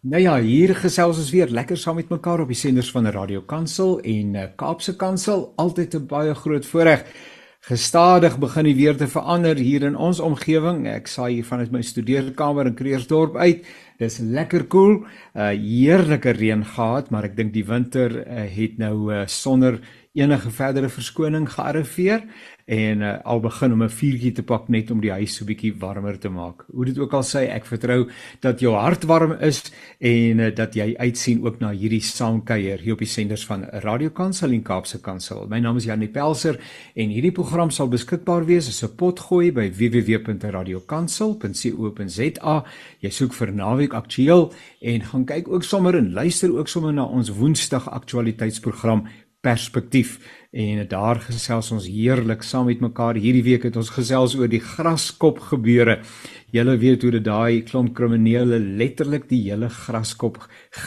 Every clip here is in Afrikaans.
Nou ja, hier gesels ons weer lekker saam met mekaar op die senders van Radio Kansel en uh, Kaapse Kansel, altyd 'n baie groot voorreg. Gestadig begin die weer te verander hier in ons omgewing. Ek saai hier vanuit my studeerkamer in Kreersdorp uit. Dis lekker koel. Cool. Uh heerlike reën gehad, maar ek dink die winter uh, het nou uh, sonder enige verdere verskoning gearriveer en uh, al begin om 'n vuurtjie te pak net om die huis so bietjie warmer te maak. Hoe dit ook al sê, ek vertrou dat jou hart warm is en uh, dat jy uitsien ook na hierdie saamkuier hier op die senders van Radio Kansel en Kaapse Kansel. My naam is Janie Pelser en hierdie program sal beskikbaar wees as 'n potgooi by www.radiokansel.co.za. Jy soek vir naweek aktueel en gaan kyk ook sommer en luister ook sommer na ons Woensdag aktualiteitsprogram perspektief en daar gesels ons heerlik saam met mekaar. Hierdie week het ons gesels oor die graskop gebeure. Julle weet hoe dit daai klomp kriminele letterlik die hele graskop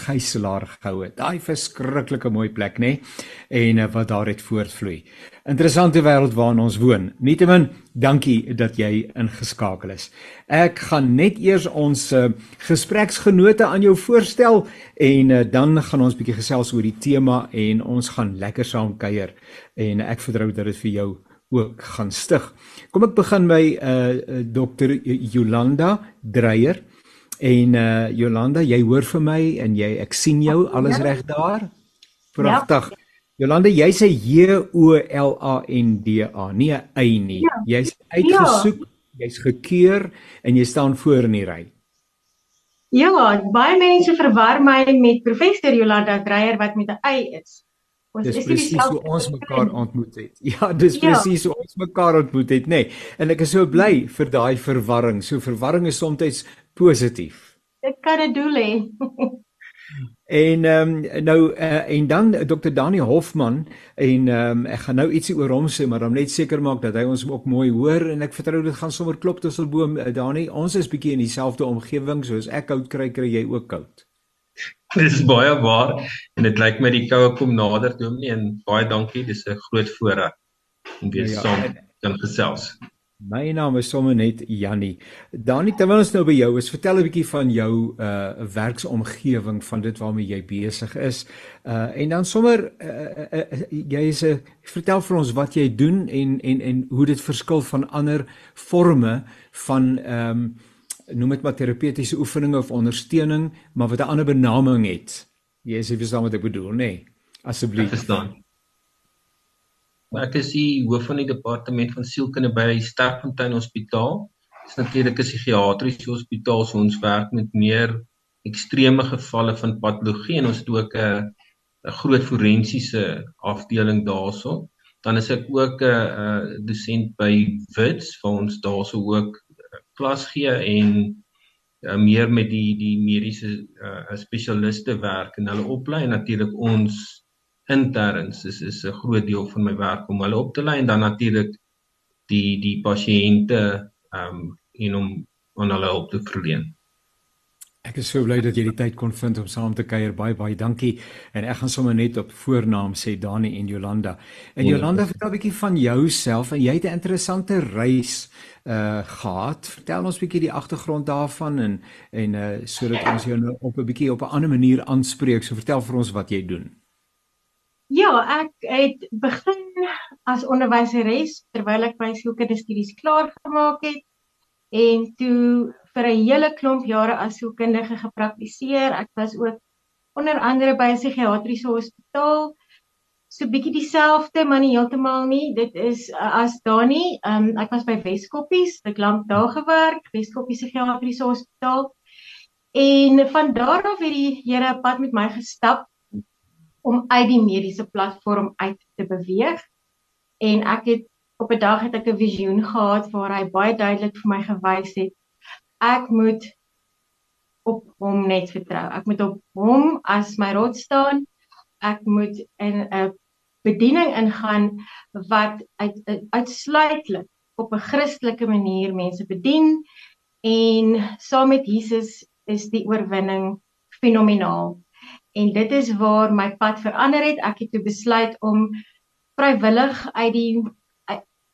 gijslaer gehou het. Daai verskriklike mooi plek, nê? En uh, wat daar het voortvloei. Interessante wêreld waarin ons woon. Nietemin, dankie dat jy ingeskakel is. Ek gaan net eers ons uh, gespreksgenote aan jou voorstel en uh, dan gaan ons bietjie gesels oor die tema en ons gaan lekker saam kuier en ek vertrou dat dit vir jou ook gaan stig. Kom ek begin by uh Dr Jolanda Dreyer. En uh Jolanda, jy hoor vir my en jy ek sien jou alles ja. reg daar? Pragtig. Ja. Jolanda, jy's 'n J O L A N D A, nie 'n Y nie. Ja. Jy's uitgesoek, ja. jy's gekeur en jy staan voor in die ry. Ja, baie mense verwar my met professor Jolanda Dreyer wat met 'n Y is. Ons dis is presies hoe ons mekaar ontmoet het. Ja, dis ja. presies hoe ons mekaar ontmoet het, nê. Nee. En ek is so bly vir daai verwarring. So verwarring is soms positief. Dit kan 'n doel hê. En ehm um, nou uh, en dan Dr. Dani Hofman en ehm um, ek gaan nou ietsie oor hom sê, maar om net seker maak dat hy ons ook mooi hoor en ek vertrou dit gaan sommer klop tussen boom uh, Dani. Ons is bietjie in dieselfde omgewing soos ek koud kry, kry jy ook koud. Dis baie waar en dit lyk my die koue kom nader toe en baie dankie dis 'n groot voorreg om weer ja, saam kan gesels. My naam is sommer net Jannie. Dani, terwyl ons nou by jou is, vertel 'n bietjie van jou uh werksomgewing van dit waarmee jy besig is. Uh en dan sommer uh, uh, uh jy is 'n vertel vir ons wat jy doen en en en hoe dit verskil van ander forme van ehm um, noem dit maar terapeutiese oefeninge of ondersteuning, maar wat 'n ander benaming het. Jy is verstaan wat ek bedoel, nê? Nee. Asseblief. Verstaan. Ek is die hoof van die departement van sielkunde by Sterkfontein Hospitaal. Dit is natuurlik 'n psigiatriese hospitaal, so ons werk met meer ekstreme gevalle van patologie en ons het ook 'n 'n groot forensiese afdeling daarso. Dan is ek ook 'n 'n dosent by Wits waar ons daarso ook klas gee en uh, meer met die die mediese uh, spesialiste werk en hulle oplei natuurlik ons interns is is 'n groot deel van my werk om hulle op te lei en dan natuurlik die die pasiënte ehm um, en om aan hulle hulp te verleen. Ek is so bly dat jy die tyd kon vind om saam te kuier. Baie baie dankie. En ek gaan sommer net op voornaam sê Dani en Jolanda. En Jolanda, vertel 'n bietjie van jouself en jy het 'n interessante reis uh gehad. Vertel ons 'n bietjie die agtergrond daarvan en en uh sodat ons jou nou op 'n bietjie op 'n ander manier aanspreek. So vertel vir ons wat jy doen. Ja, ek het begin as onderwyseres terwyl ek my sielkundige studies klaar gemaak het en toe vir 'n hele klomp jare as sielkundige gepraktiseer. Ek was ook onder andere by 'n psigiatriese hospitaal. So bietjie dieselfde, maar nie heeltemal nie. Dit is uh, as Dani, um, ek was by Weskoppies, ek lank daar gewerk, Weskoppies psigiatriese hospitaal. En van daar af het die Here 'n pad met my gestap om uit die mediese platform uit te beweeg. En ek het op 'n dag het ek 'n visioen gehad waar hy baie duidelik vir my gewys het ek moet op hom net vertrou. Ek moet op hom as my rots staan. Ek moet in 'n bediening ingaan wat uit uitsluitlik op 'n Christelike manier mense bedien en saam met Jesus is die oorwinning fenomenaal. En dit is waar my pad verander het. Ek het besluit om vrywillig uit die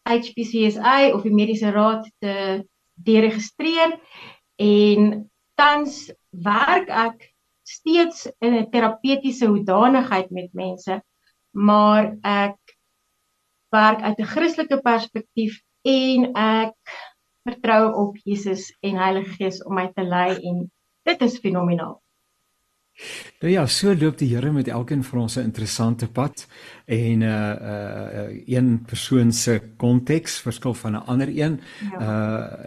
HPCSA of die mediese raad te deregistreer en tans werk ek steeds in 'n terapeutiese hoedanigheid met mense, maar ek werk uit 'n Christelike perspektief en ek vertrou op Jesus en Heilige Gees om my te lei en dit is fenomenaal. Nou ja, so loop die Here met elkeen van ons 'n interessante pad en uh uh een persoon se konteks verskil van 'n ander een. Ja.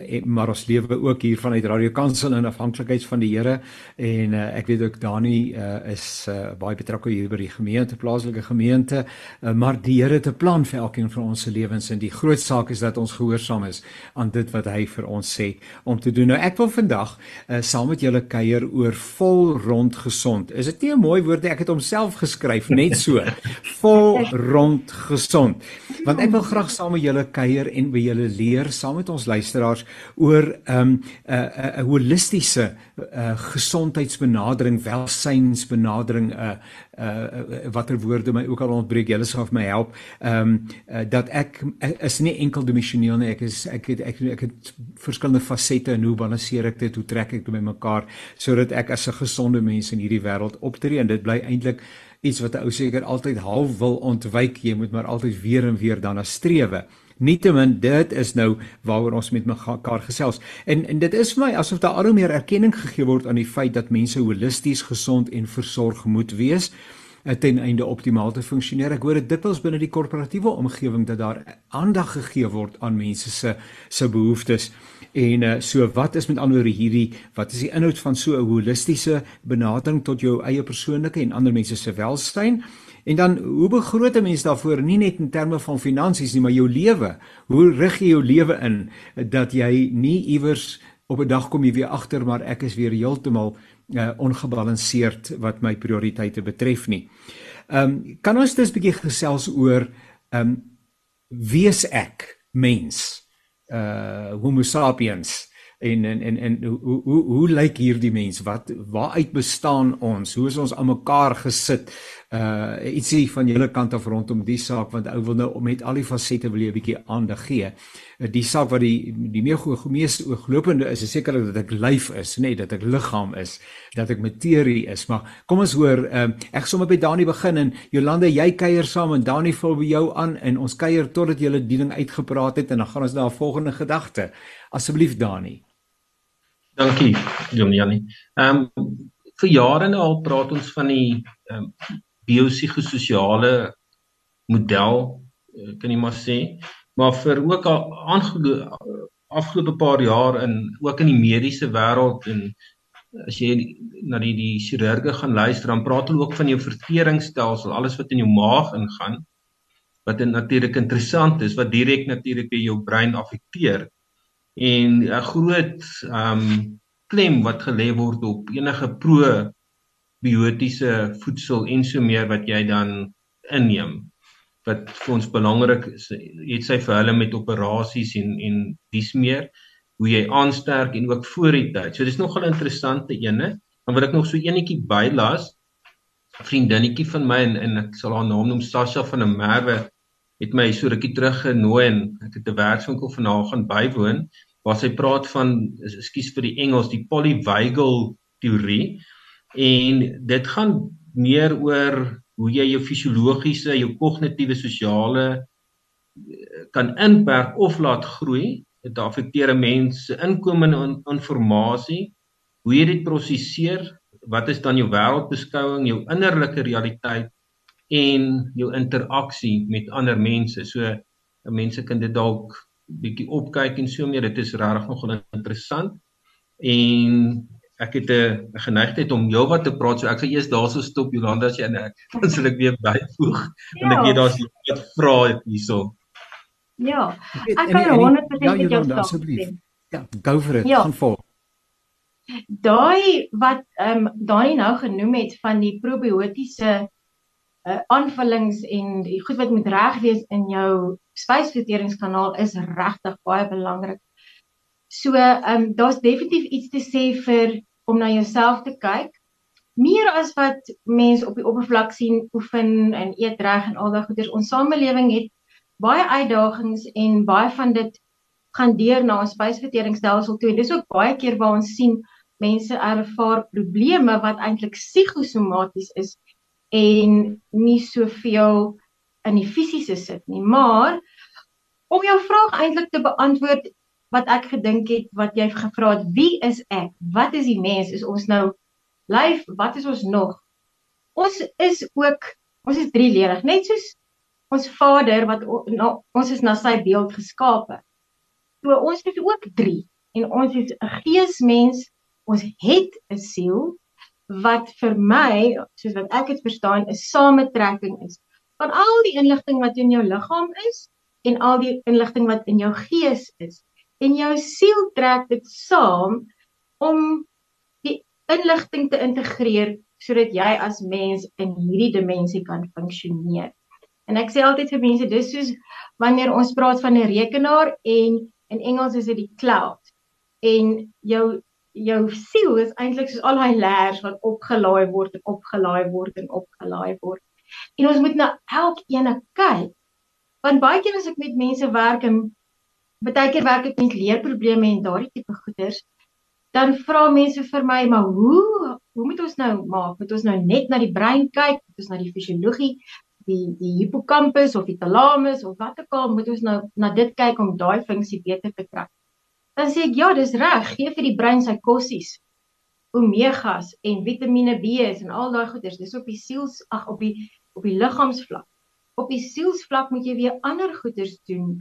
Uh maar ons lewe ook hier vanuit Radio Kansel in afhanklikheid van die Here en uh ek weet ook Dani uh is uh baie betrokke hier by die gemeente, plaaslike gemeente, uh, maar die Here het 'n plan vir elkeen van ons se lewens en die groot saak is dat ons gehoorsaam is aan dit wat hy vir ons sê om te doen. Nou ek wil vandag uh saam met julle kuier oor vol rond gesond. Is dit nie 'n mooi woord nie? Ek het homself geskryf net so. vol rond gesond. Want ek wil graag saam met julle kuier en by julle leer saam met ons luisteraars oor 'n um, 'n 'n holistiese uh, gesondheidsbenadering, welsynsbenadering 'n uh, uh watter woorde my ook al ontbreek julle sal my help ehm um, uh, dat ek is nie enkel dimensioneel nie ek is ek het ek, ek het verskillende fasette en hoe balanseer ek dit hoe trek ek dit bymekaar sodat ek as 'n gesonde mens in hierdie wêreld optree en dit bly eintlik iets wat 'n ou seker altyd half wil ontwyk jy moet maar altyd weer en weer daarna strewe Nietemin dit is nou waaroor ons met mekaar gesels. En en dit is vir my asof daar al hoe meer erkenning gegee word aan die feit dat mense holisties gesond en versorg moet wees eh, ten einde optimaal te funksioneer. Ek hoor dit dikwels binne die korporatiewe omgewing dat daar aandag gegee word aan mense se se behoeftes. En uh, so wat is met ander hierdie wat is die inhoud van so 'n holistiese benadering tot jou eie persoonlike en ander mense se welstand? En dan hoe begroot 'n mens daarvoor nie net in terme van finansies nie, maar jou lewe. Hoe rig jy jou lewe in dat jy nie iewers op 'n dag kom jy weer agter maar ek is weer heeltemal uh, ongebalanseerd wat my prioriteite betref nie. Ehm um, kan ons dus 'n bietjie gesels oor ehm um, wie is ek mens? Uh Homo sapiens en en en en hoe hoe hoe lyk hierdie mens? Wat waaruit bestaan ons? Hoe is ons aan mekaar gesit? Uh ietsie van julle kant af rondom die saak want ou wil nou met al die fasette wil jy 'n bietjie aandag gee. Uh, die saak wat die die goeie mees ooglopende is is sekerlik dat ek lyf is nê nee, dat ek liggaam is dat ek materie is. Maar kom ons hoor uh, ek sommer by Dani begin en Jolande jy kuier saam en Dani vul by jou aan en ons kuier totdat jy die ding uitgepraat het en dan gaan ons na 'n volgende gedagte asseblief Dani Dankie, Jomjani. Ehm um, vir jare nou al praat ons van die ehm um, biopsigososiale model, eh, kan jy maar sê, maar vir ook al afgelope paar jaar in ook in die mediese wêreld en as jy na die die chirurge gaan luister, dan praat hulle ook van jou verteringsstelsel, alles wat in jou maag ingaan wat natuurlik interessant is wat direk natuurlik jou brein affekteer en 'n groot um, klem wat gelê word op enige probiotiese voedsel en so meer wat jy dan inneem wat vir ons belangrik is het sy vir hulle met operasies en en dis meer hoe jy aansterk en ook voor die tyd. So dis nogal interessante ene. Dan wil ek nog so enetjie bylas. 'n Vriendinnetjie van my en, en ek sal haar naam noem Sasha van der Merwe het my so rukkie terug genooi en ek het 'n werkswinkel van haar gaan bywoon waar sy praat van ekskuus vir die Engels die polyvagal teorie en dit gaan meer oor hoe jy jou fisiologiese, jou kognitiewe, sosiale eh, kan inperk of laat groei. Dit affekteer 'n mens se inkomende inligting, hoe jy dit prosesseer, wat is dan jou wêreldbeskouing, jou innerlike realiteit en jou interaksie met ander mense. So mense kan dit dalk bietjie opkyk en so meer. Dit is regtig nogal interessant. En ek het 'n geneigtheid om jou wat te praat, so ek sal eers daarso stop Jolanda as jy en ek dan sal ek weer byvoeg ja. en ek weet daar's wat vra hierso. Ja. Ek kan 100% ja, met jou saamstem. Ja, go for it. Ja. Gaan vol. Daai wat ehm um, Dani nou genoem het van die probiotiese uh, aanvullings en die goed wat moet reg wees in jou spysverteringskanaal is regtig baie belangrik. So, ehm um, daar's definitief iets te sê vir om na jouself te kyk. Meer as wat mense op die oppervlak sien, oefen en eet reg en al daai goeders. Ons samelewing het baie uitdagings en baie van dit gaan deur na ons spysverteringsstelsel toe. Dis ook baie keer waar ons sien mense ervaar probleme wat eintlik psigosomaties is en nie soveel in die fisiese sit nie. Maar om jou vraag eintlik te beantwoord wat ek gedink het wat jy gevra het, wie is ek? Wat is die mens? Is ons nou lyf? Wat is ons nog? Ons is ook ons is drieledig, net soos ons Vader wat na, ons is na sy beeld geskape. So ons is ook drie en ons is 'n geesmens. Ons het 'n siel wat vir my, soos wat ek dit verstaan, 'n sametrekking is van al die inligting wat in jou liggaam is en al die inligting wat in jou gees is. En jou siel trek dit saam om die inligting te integreer sodat jy as mens in hierdie dimensie kan funksioneer. En ek sê altyd vir mense dis soos wanneer ons praat van 'n rekenaar en in Engels is dit die cloud. En jou jou siel is eintlik soos al daai layers wat opgelaai word en opgelaai word en opgelaai word. En ons moet na elkeen kyk. Want baie keer as ek met mense werk en baie keer werk ek met leerprobleme en daardie tipe goeders, dan vra mense vir my, "Maar hoe hoe moet ons nou maak? Moet ons nou net na die brein kyk? Moet ons na die fisiologie, die die hippocampus of die thalamus of wat ook al, moet ons nou na dit kyk om daai funksie beter te kry?" Dan sê ek, "Ja, dis reg. Gee vir die brein sy kossies." omegas en Vitamiene B en al daai goeders. Dis op die siels ag op die op die liggaamsvlak. Op die sielsvlak moet jy weer ander goeders doen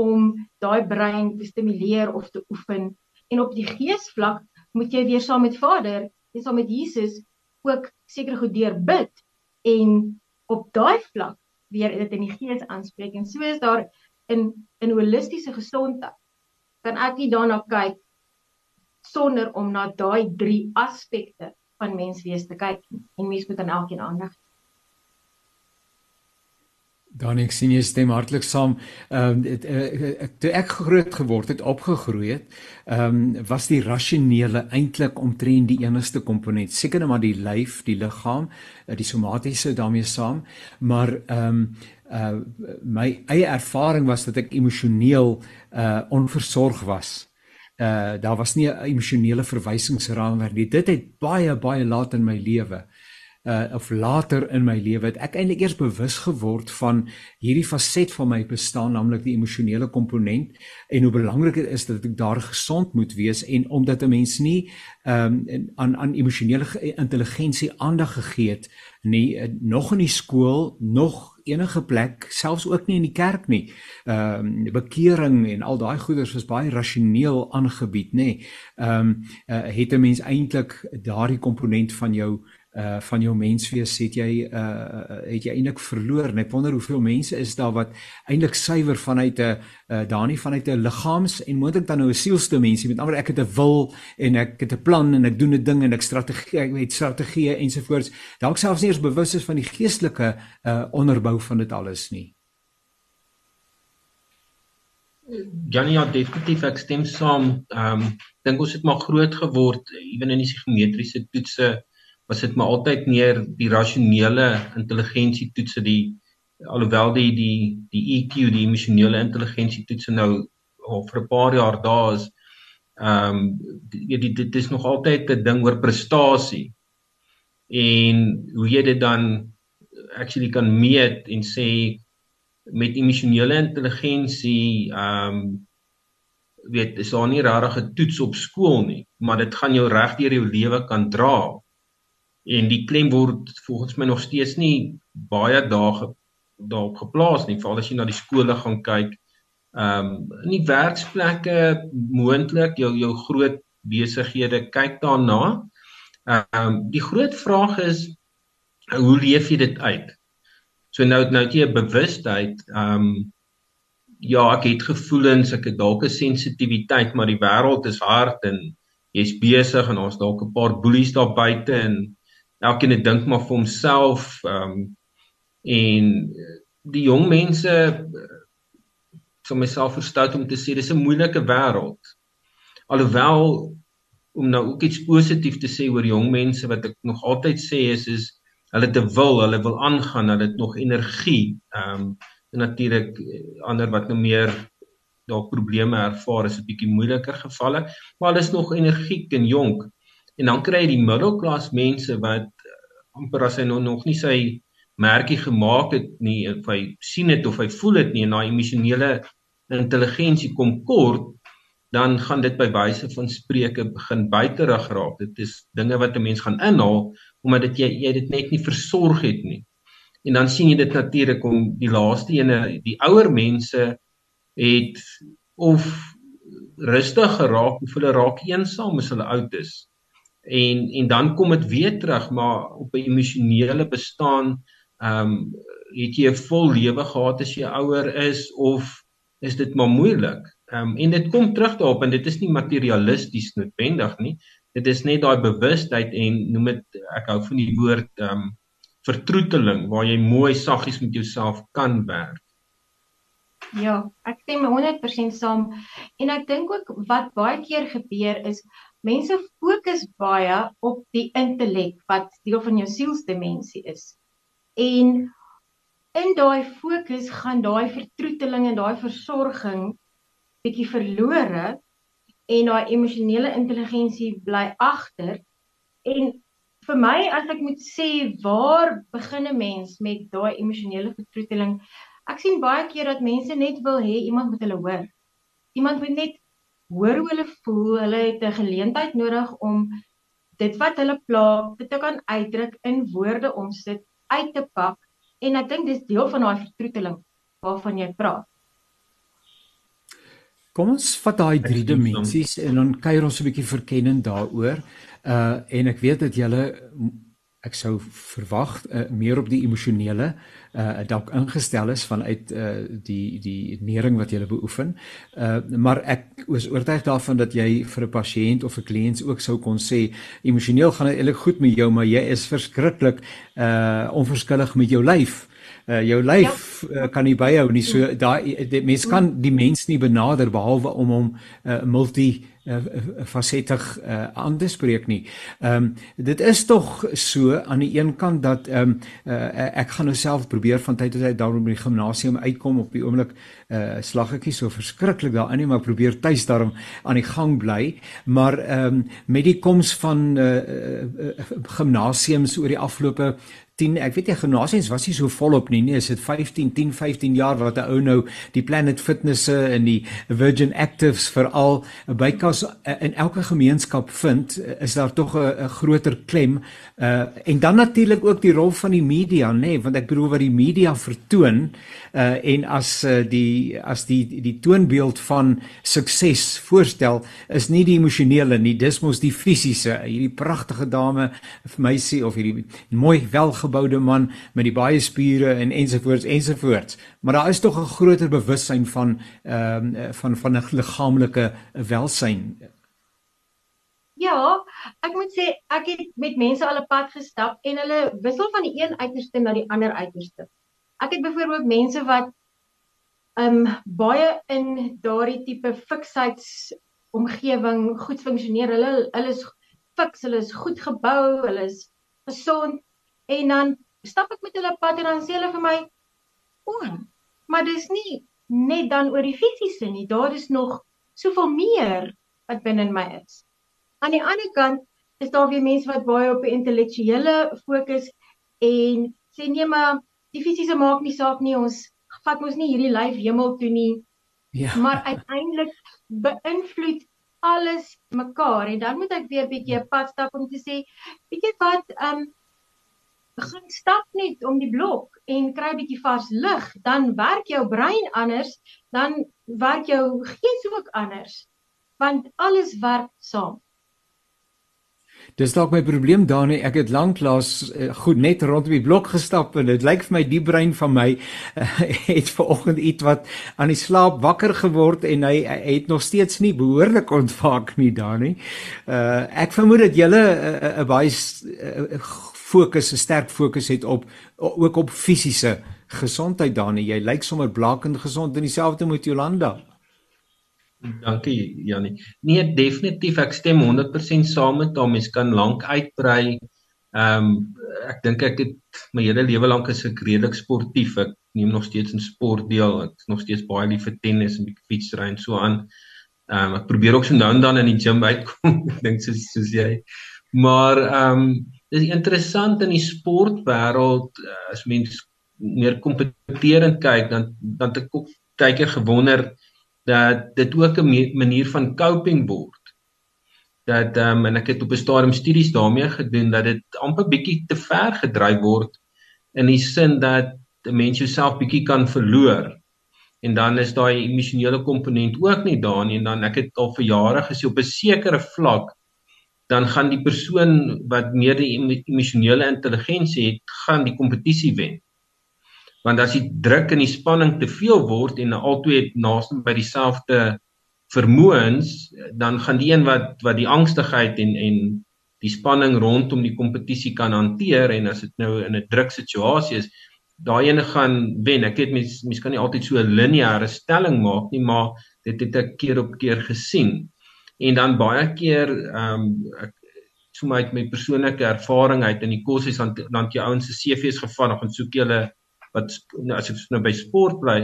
om daai brein te stimuleer of te oefen. En op die geesvlak moet jy weer saam met Vader, en saam met Jesus ook seker goed deur bid en op daai vlak weer dit in die gees aanspreek. En so is daar in in holistiese gesondheid kan ek nie daarna kyk sonder om na daai drie aspekte van menswees te kyk en mens moet aan elkeen aandag Dan ek sien jy stem hartlik saam. Ehm um, toe ek groot geword het, opgegroei het, ehm um, was die rasionele eintlik omtrent die enigste komponent. Seker net maar die lyf, die liggaam, eh, die somatiese daarmee saam, maar ehm um, uh my eie ervaring was dat ek emosioneel uh onversorg was. Uh daar was nie 'n emosionele verwysingsraamwerk nie. Dit het baie baie laat in my lewe uh of later in my lewe het ek eintlik eers bewus geword van hierdie faset van my bestaan naamlik die emosionele komponent en hoe belangrik dit is dat ek daar gesond moet wees en omdat 'n mens nie um aan aan emosionele intelligensie aandag gegee het nie uh, nog in die skool nog enige plek selfs ook nie in die kerk nie. Ehm um, bekering en al daai goeders was baie rasioneel aangebied nê. Ehm um, uh, het 'n mens eintlik daardie komponent van jou uh van jou menswees het jy uh het jy eintlik verloor. En ek wonder hoeveel mense is daar wat eintlik suiwer vanuit 'n uh daanie vanuit 'n liggaams en moontlik dan nou 'n sielsdimensie met ander ek het 'n wil en ek het 'n plan en ek doen 'n ding en ek strategie ek het strategieë ensovoorts dalk selfs nie eens bewus is van die geestelike uh onderbou van dit alles nie. Janie ja definitief. Ek stem saam. Ehm um, dink ons het maar groot geword ewen in die psigometriese toetse was dit maar altyd meer die rasionele intelligensie toetse die alhoewel die die die EQ die emosionele intelligensie toetse nou al vir 'n paar jaar daar is ehm um, dit dit is nog altyd 'n ding oor prestasie en hoe jy dit dan actually kan meet en sê met emosionele intelligensie ehm um, weet is daar nie regtig 'n toets op skool nie maar dit gaan jou reg deur jou lewe kan dra en die klem word volgens my nog steeds nie baie dae daarop geplaas nie veral as jy na die skole gaan kyk. Ehm um, in die werksplekke moontlik jou jou groot besighede kyk daarna. Ehm um, die groot vraag is hoe leef jy dit uit? So nou nou jy 'n bewustheid ehm um, ja ek het gevoelens ek het dalk 'n sensitiwiteit maar die wêreld is hard en jy's besig en ons dalk 'n paar boelies daar buite en elkeen het dink maar vir homself ehm um, en die jong mense vir myself verstout om te sê dis 'n moeilike wêreld. Alhoewel om nou ook iets positief te sê oor jong mense wat ek nog altyd sê is is hulle te wil hulle wil aangaan hulle het nog energie ehm um, en natuurlik ander wat nou meer dalk probleme ervaar is 'n bietjie moeiliker gevalle. Maar hulle is nog energiek en jonk En dan kry jy die middelklas mense wat amper as hy nog nog nie sy merkie gemaak het nie of hy sien dit of hy voel dit nie en daai emosionele intelligensie kom kort dan gaan dit by wyse van spreuke begin buiterig raak. Dit is dinge wat 'n mens gaan inhaal omdat dit jy jy dit net nie versorg het nie. En dan sien jy dit natuurlik om die laaste ene, die ouer mense het of rustig geraak of hulle raak eensaam as hulle oud is. En en dan kom dit weer terug maar op 'n emosionele bestaan ehm um, het jy 'n vol lewe gehad as jy ouer is of is dit maar moeilik. Ehm um, en dit kom terug daarop en dit is nie materialisties noodwendig nie. Dit is net daai bewustheid en noem dit ek hou van die woord ehm um, vertroeteling waar jy mooi saggies met jouself kan werk. Ja, ek stem 100% saam en ek dink ook wat baie keer gebeur is mense fokus baie op die intellek wat deel van jou sielsdimensie is. En in daai fokus gaan daai vertroeteling en daai versorging bietjie verlore en daai emosionele intelligensie bly agter. En vir my as ek moet sê waar begin 'n mens met daai emosionele vertroeteling? Ek sien baie keer dat mense net wil hê iemand moet hulle hoor. Iemand moet net hoor hoe hulle voel hulle het 'n geleentheid nodig om dit wat hulle pla dit te kan uitdruk in woorde omsit uit te pak en ek dink dis deel van daai vertroeteling waarvan jy praat Kom ons vat daai drie dimensies en dan kuier ons 'n bietjie verkennend daaroor. Uh en ek weet dat julle ek sou verwag uh, meer op die emosionele uh dalk ingestel is vanuit uh die die nering wat jy beoefen. Uh maar ek is oortuig daarvan dat jy vir 'n pasiënt of 'n kliënt ook sou kon sê emosioneel gaan dit eintlik goed met jou, maar jy is verskriklik uh onverskillig met jou lyf uh, jou lyf ja. uh, kan nie byhou nie. So daai mense kan die mens nie benader behalwe om hom uh, multi fasettig uh, aan te spreek nie. Ehm um, dit is tog so aan die een kant dat ehm um, uh, ek gaan nou self probeer van tyd tot tyd daarom by die gimnasium uitkom op die oomblik uh, slag ek nie so verskriklik daarin nie maar probeer tuis daarom aan die gang bly. Maar ehm um, met die koms van uh, uh, gimnasiums oor die afgelope 10 ek weet jy gimnasiums was nie so volop nie nie is dit 15 10 15 jaar wat 'n ou nou die Planet Fitnesse en die Virgin Actives veral bykans eh, in elke gemeenskap vind is daar tog 'n groter klem. Uh, en dan natuurlik ook die rol van die media nê nee, want ek bedoel wat die media vertoon uh, en as uh, die as die die toonbeeld van sukses voorstel is nie die emosionele nie dis mos die fisiese. Hierdie pragtige dame meisie of hierdie mooi welge welgeboude man met die baie spiere en ensovoorts ensovoorts. Maar daar is tog 'n groter bewussyn van ehm uh, van van 'n liggaamlike welsyn. Ja, ek moet sê ek het met mense al 'n pad gestap en hulle wissel van die een uiterste na die ander uiterste. Ek het byvoorbeeld mense wat ehm um, baie in daardie tipe fiksheid omgewing goed funksioneer. Hulle hulle is fiks, hulle is goed gebou, hulle is gesond En dan stap ek met hulle pad en dan sê hulle vir my: "O, maar dis nie net dan oor die fisiese nie, daar is nog soveel meer wat binne in my is." Aan die ander kant is daar weer mense wat baie op die intellektuele fokus en sê nee, maar die fisiese maak nie saak nie, ons vat mos nie hierdie lyf hemel toe nie. Ja. Maar uiteindelik beïnvloed alles mekaar en dan moet ek weer 'n bietjie 'n pad stap om te sê, weet jy wat, ehm um, begin stap net om die blok en kry 'n bietjie vars lug, dan werk jou brein anders, dan werk jou gees ook anders. Want alles werk saam. Dis dalk my probleem Dani, ek het lanklaas uh, goed net rondom die blok gestap en dit lyk vir my die brein van my uh, het vanoggend iets wat aan die slaap wakker geword en hy, hy het nog steeds nie behoorlik ontwaak nie Dani. Uh, ek vermoed dat jy 'n uh, uh, baie uh, fokus, 'n sterk fokus het op ook op fisiese gesondheid daarin. Jy lyk sommer blakend gesond en dieselfde met Jolanda. Dankie Jannie. Nee, definitief ek stem 100% saam met hom. Mens kan lank uitbrei. Ehm um, ek dink ek het my hele lewe lank is ek redelik sportief. Ek neem nog steeds 'n sport deel. Ek is nog steeds baie lief vir tennis en bietjie fietsry en so aan. Ehm um, ek probeer ook so nou en dan in die gym uitkom. ek dink soos soos jy Maar ehm um, dis interessant in die sportwêreld uh, as mens meer kompeterend kyk dan dan ek ook baie keer gewonder dat dit ook 'n manier van coping word. Dat um, en ek het op 'n stadium studies daarmee gedoen dat dit amper bietjie te ver gedryf word in die sin dat 'n mens jouself bietjie kan verloor. En dan is daai emosionele komponent ook nie daar nie en dan ek het al vir jare gesê op 'n sekere vlak dan gaan die persoon wat meer die emosionele intelligensie het, gaan die kompetisie wen. Want as die druk en die spanning te veel word en albei naaste by dieselfde vermoëns dan gaan die een wat wat die angstigheid en en die spanning rondom die kompetisie kan hanteer en as dit nou in 'n druk situasie is daai ene gaan wen. Ek weet mens mens kan nie altyd so 'n lineêre stelling maak nie maar dit het ek keer op keer gesien en dan baie keer ehm um, ek uit my persoonlike ervaring uit in die koshuis dan dan jy ouens se CV's gevat of gaan soek jy hulle wat nou as ek nou by sport bly,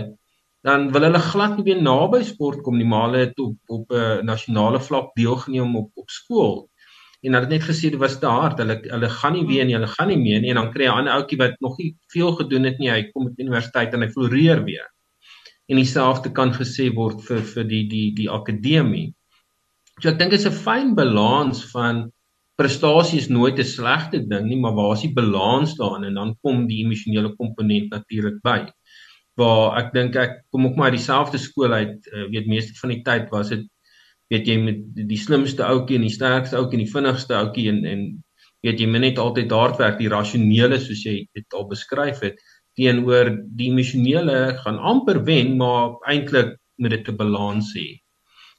dan wil hulle glad nie weer naby sport kom nie, maar hulle het op op 'n uh, nasionale vlak deelgeneem op op skool. En hulle het net gesê dit was te hard. Hulle hulle gaan nie weer nie, hulle gaan nie meer nie en dan kry jy 'n ander ouetjie wat nog nie veel gedoen het nie. Hy kom met universiteit en hy floreer weer. En dieselfde kan gesê word vir vir die die die akademie. So ek dink dit is 'n fyn balans van prestasie is nooit 'n slegte ding nie, maar waar is die balans daarin en dan kom die emosionele komponent natuurlik by. Waar ek dink ek kom ook maar dieselfde skool uit, uh, weet meeste van die tyd was dit weet jy met die slimste ouetjie en die sterkste ouetjie en die vinnigste ouetjie en en weet jy moet net altyd hard werk, die rasionele soos jy dit al beskryf het teenoor die emosionele gaan amper wen, maar eintlik moet dit 'n balans hê.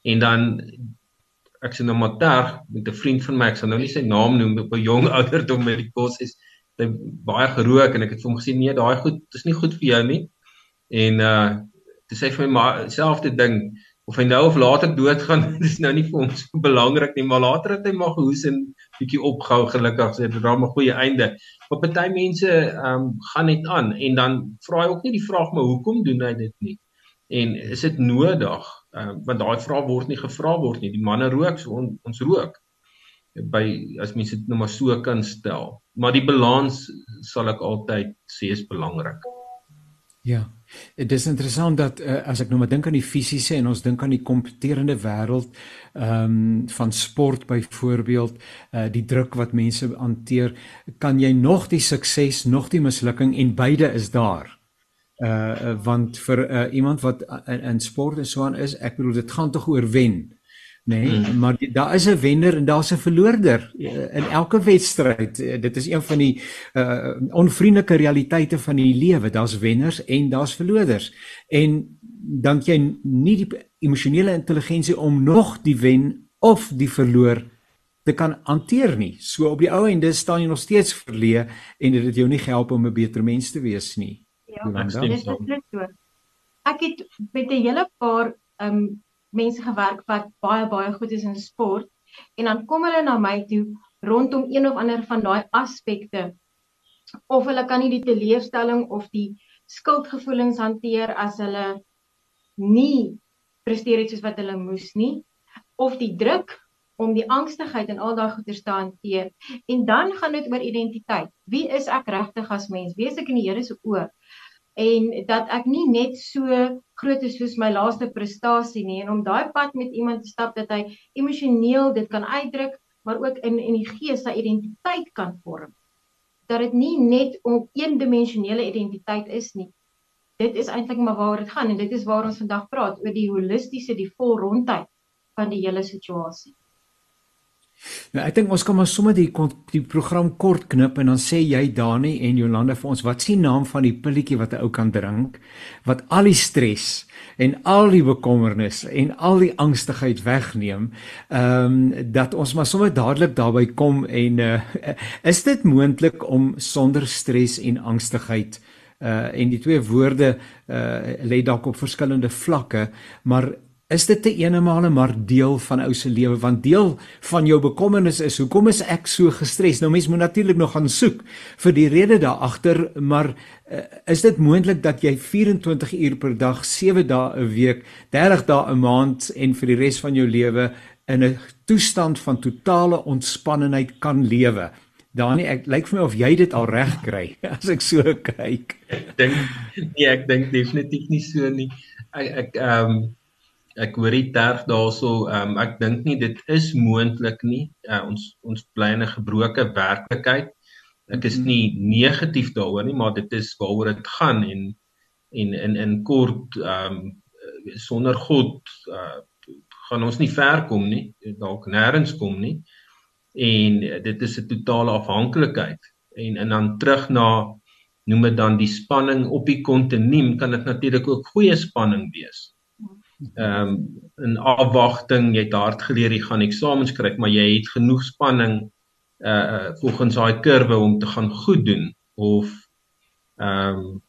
En dan ek sien nou maar terg met 'n vriend van my, ek sal nou nie sy naam noem op 'n jong ouderdom met die kos is hy baie gerook en ek het vir hom gesê nee, daai goed is nie goed vir jou nie. En uh dis sê vir my selfde ding of hy nou of later doodgaan, dis nou nie vir ons so belangrik nie, maar later het hy maar gehoes en bietjie opgehou gelukkig sê dit raam 'n goeie einde. Maar party mense um gaan net aan en dan vra hy ook nie die vraag maar hoekom doen hy dit nie? En is dit nodig? Uh, want daai vraag word nie gevra word nie. Die manne rook, so on, ons rook. By as mense dit nou maar so kan stel. Maar die balans sal ek altyd sê is belangrik. Ja. Dit is interessant dat uh, as ek nou maar dink aan die fisiese en ons dink aan die kompeterende wêreld ehm um, van sport byvoorbeeld, uh, die druk wat mense hanteer, kan jy nog die sukses, nog die mislukking en beide is daar uh want vir uh, iemand wat in, in sport en so aan is, ek bedoel dit gaan tog oor wen, nê? Nee? Hmm. Maar daar is 'n wenner en daar's 'n verloorder in elke wedstryd. Dit is een van die uh onvriendelike realiteite van die lewe. Daar's wenners en daar's verloorders. En dan jy nie die emosionele intelligensie om nog die wen of die verloor te kan hanteer nie. So op die ou einde staan jy nog steeds verleë en dit het jou nie gehelp om 'n beter mens te wees nie. Ja, dit is so. Ek het met 'n hele paar um mense gewerk wat baie baie goed is in sport en dan kom hulle na my toe rondom een of ander van daai aspekte of hulle kan nie die teleurstelling of die skuldgevoelens hanteer as hulle nie presteer het soos wat hulle moes nie of die druk om die angstigheid en al daai goeters te hanteer. En dan gaan dit oor identiteit. Wie is ek regtig as mens? Wie is ek in die Here se oë en dat ek nie net so groot is soos my laaste prestasie nie en om daai pad met iemand te stap dat hy emosioneel dit kan uitdruk maar ook in in die gees sy identiteit kan vorm. Dat dit nie net om eendimensionele identiteit is nie. Dit is eintlik maar waaroor dit gaan en dit is waar ons vandag praat oor die holistiese die volrondheid van die hele situasie Nou ek dink ons kan maar sommer die die program kort knip en dan sê jy Dani en Jolande vir ons wat s'ie naam van die pilletjie wat 'n ou kan drink wat al die stres en al die bekommernis en al die angstigheid wegneem. Ehm um, dat ons maar sommer dadelik daarby kom en uh, is dit moontlik om sonder stres en angstigheid uh en die twee woorde uh lê dalk op verskillende vlakke, maar Is dit te eenemale maar deel van ou se lewe want deel van jou bekommernis is hoekom is ek so gestres? Nou mens moet natuurlik nog gaan soek vir die rede daar agter, maar uh, is dit moontlik dat jy 24 uur per dag, 7 dae 'n week, 30 dae 'n maand en vir die res van jou lewe in 'n toestand van totale ontspannenheid kan lewe. Dani, ek lyk vir my of jy dit al reg kry as ek so kyk. Ek dink nee, ek dink definitief nie so nie. Ek ek ehm um, ek hoor dit terg daarso. Um, ek dink nie dit is moontlik nie. Uh, ons ons bly in 'n gebroke werklikheid. Ek is nie negatief daaroor nie, maar dit is waaroor dit gaan en en in in kort ehm um, sonder God uh, gaan ons nie ver kom nie, dalk nêrens kom nie. En dit is 'n totale afhanklikheid. En en dan terug na noem dit dan die spanning op die kontinuum kan dit natuurlik ook goeie spanning wees. Ehm um, in afwagting, jy het hard geleer jy gaan eksamens kry, maar jy het genoeg spanning uh volgens daai kurwe om te gaan goed doen of ehm um,